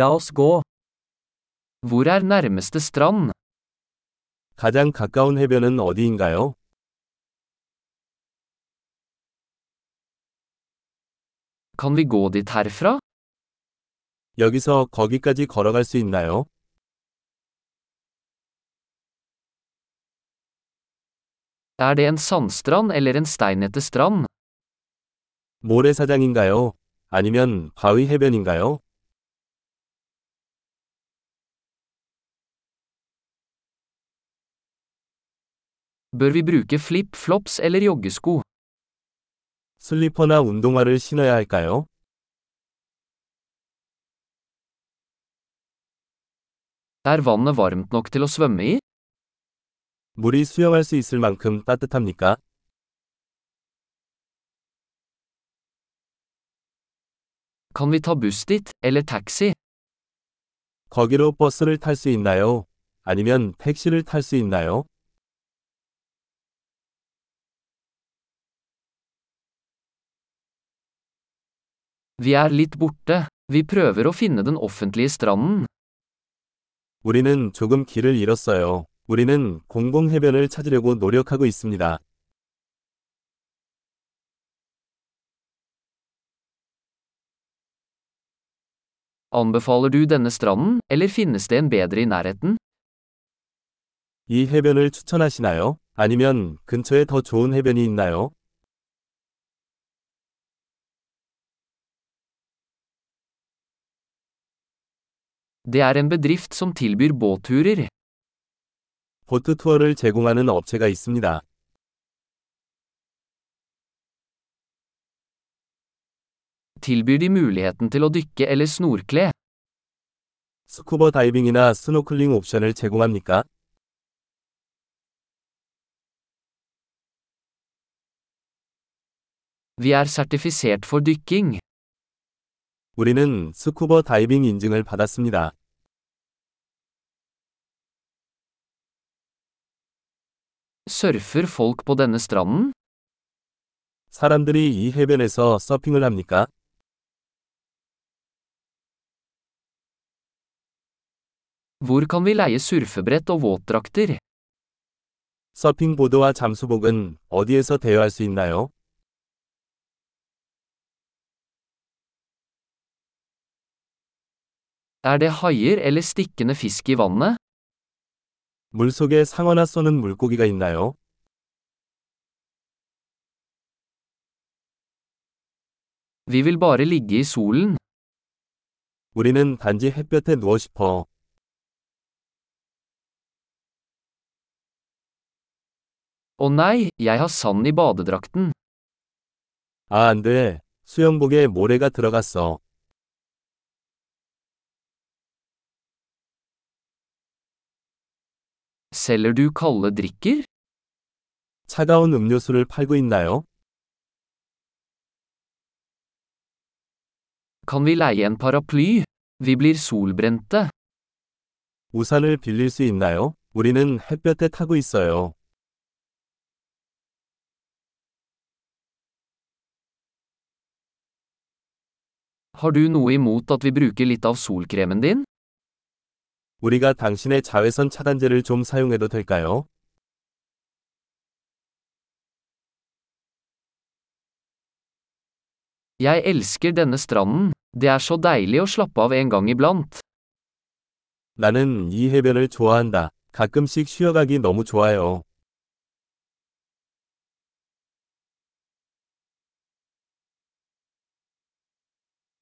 La oss gå. Hvor er nærmeste strand? 가장 가까운 해변은 어디인가요? Kan vi gå dit herfra? 여기서 거기까지 걸어갈 수 있나요? Er det en sandstrand eller en steinete strand? 모래사장인가요? 아니면 바위 해변인가요? Bør vi bruke flip-flops eller joggesko? 슬리퍼나 운동화를 신어야 할까요? Er vannet varmt nok til å svømme i? 물이 수영할 수 있을 만큼 따뜻합니까? Kan vi ta buss dit, eller taxi? 거기로 버스를 탈 수 있나요? 아니면 택시를 탈 수 있나요? Vi er litt borte. Vi prøver å finne den offentlige stranden. 우리는 조금 길을 잃었어요. 우리는 공공 해변을 찾으려고 노력하고 있습니다. Anbefaler du denne stranden, eller finnes det en bedre i nærheten? 이 해변을 추천하시나요? 아니면 근처에 더 좋은 해변이 있나요? Det er en bedrift som tilbyr båtturer. 보트 투어를 제공하는 업체가 있습니다. Tilbyr de muligheten til å dykke eller snorkle? 스쿠버 다이빙이나 스노클링 옵션을 제공합니까? Vi er sertifisert for dykking. 우리는 스쿠버 다이빙 인증을 받았습니다. Surfer folk på denne stranden? 사람들이 이 해변에서 서핑을 합니까? Hvor kan vi leie surfebrett og våtdrakter? 서핑보드와 잠수복은 어디에서 대여할 수 있나요? Er det haier eller stikkende fisk i vannet? 물속에 상어나 쏘는 물고기가 있나요? Vi vil bare ligge i solen. 우리는 단지 햇볕에 누워 싶어. Å nei, jeg har sand i badedrakten. 아, 안 돼. 수영복에 모래가 들어갔어. Selger du kalde drikker? 차가운 음료수를 팔고 있나요? Kan vi leie en paraply? Vi blir solbrente. 우산을 빌릴 수 있나요? 우리는 햇볕에 타고 있어요. Har du noe imot at vi bruker litt av solkremen din? 우리가 당신의 자외선 차단제를 좀 사용해도 될까요? Jeg elsker denne stranden. Det er så deilig å slappe av en gang iblant. 나는 이 해변을 좋아한다. 가끔씩 쉬어가기 너무 좋아요.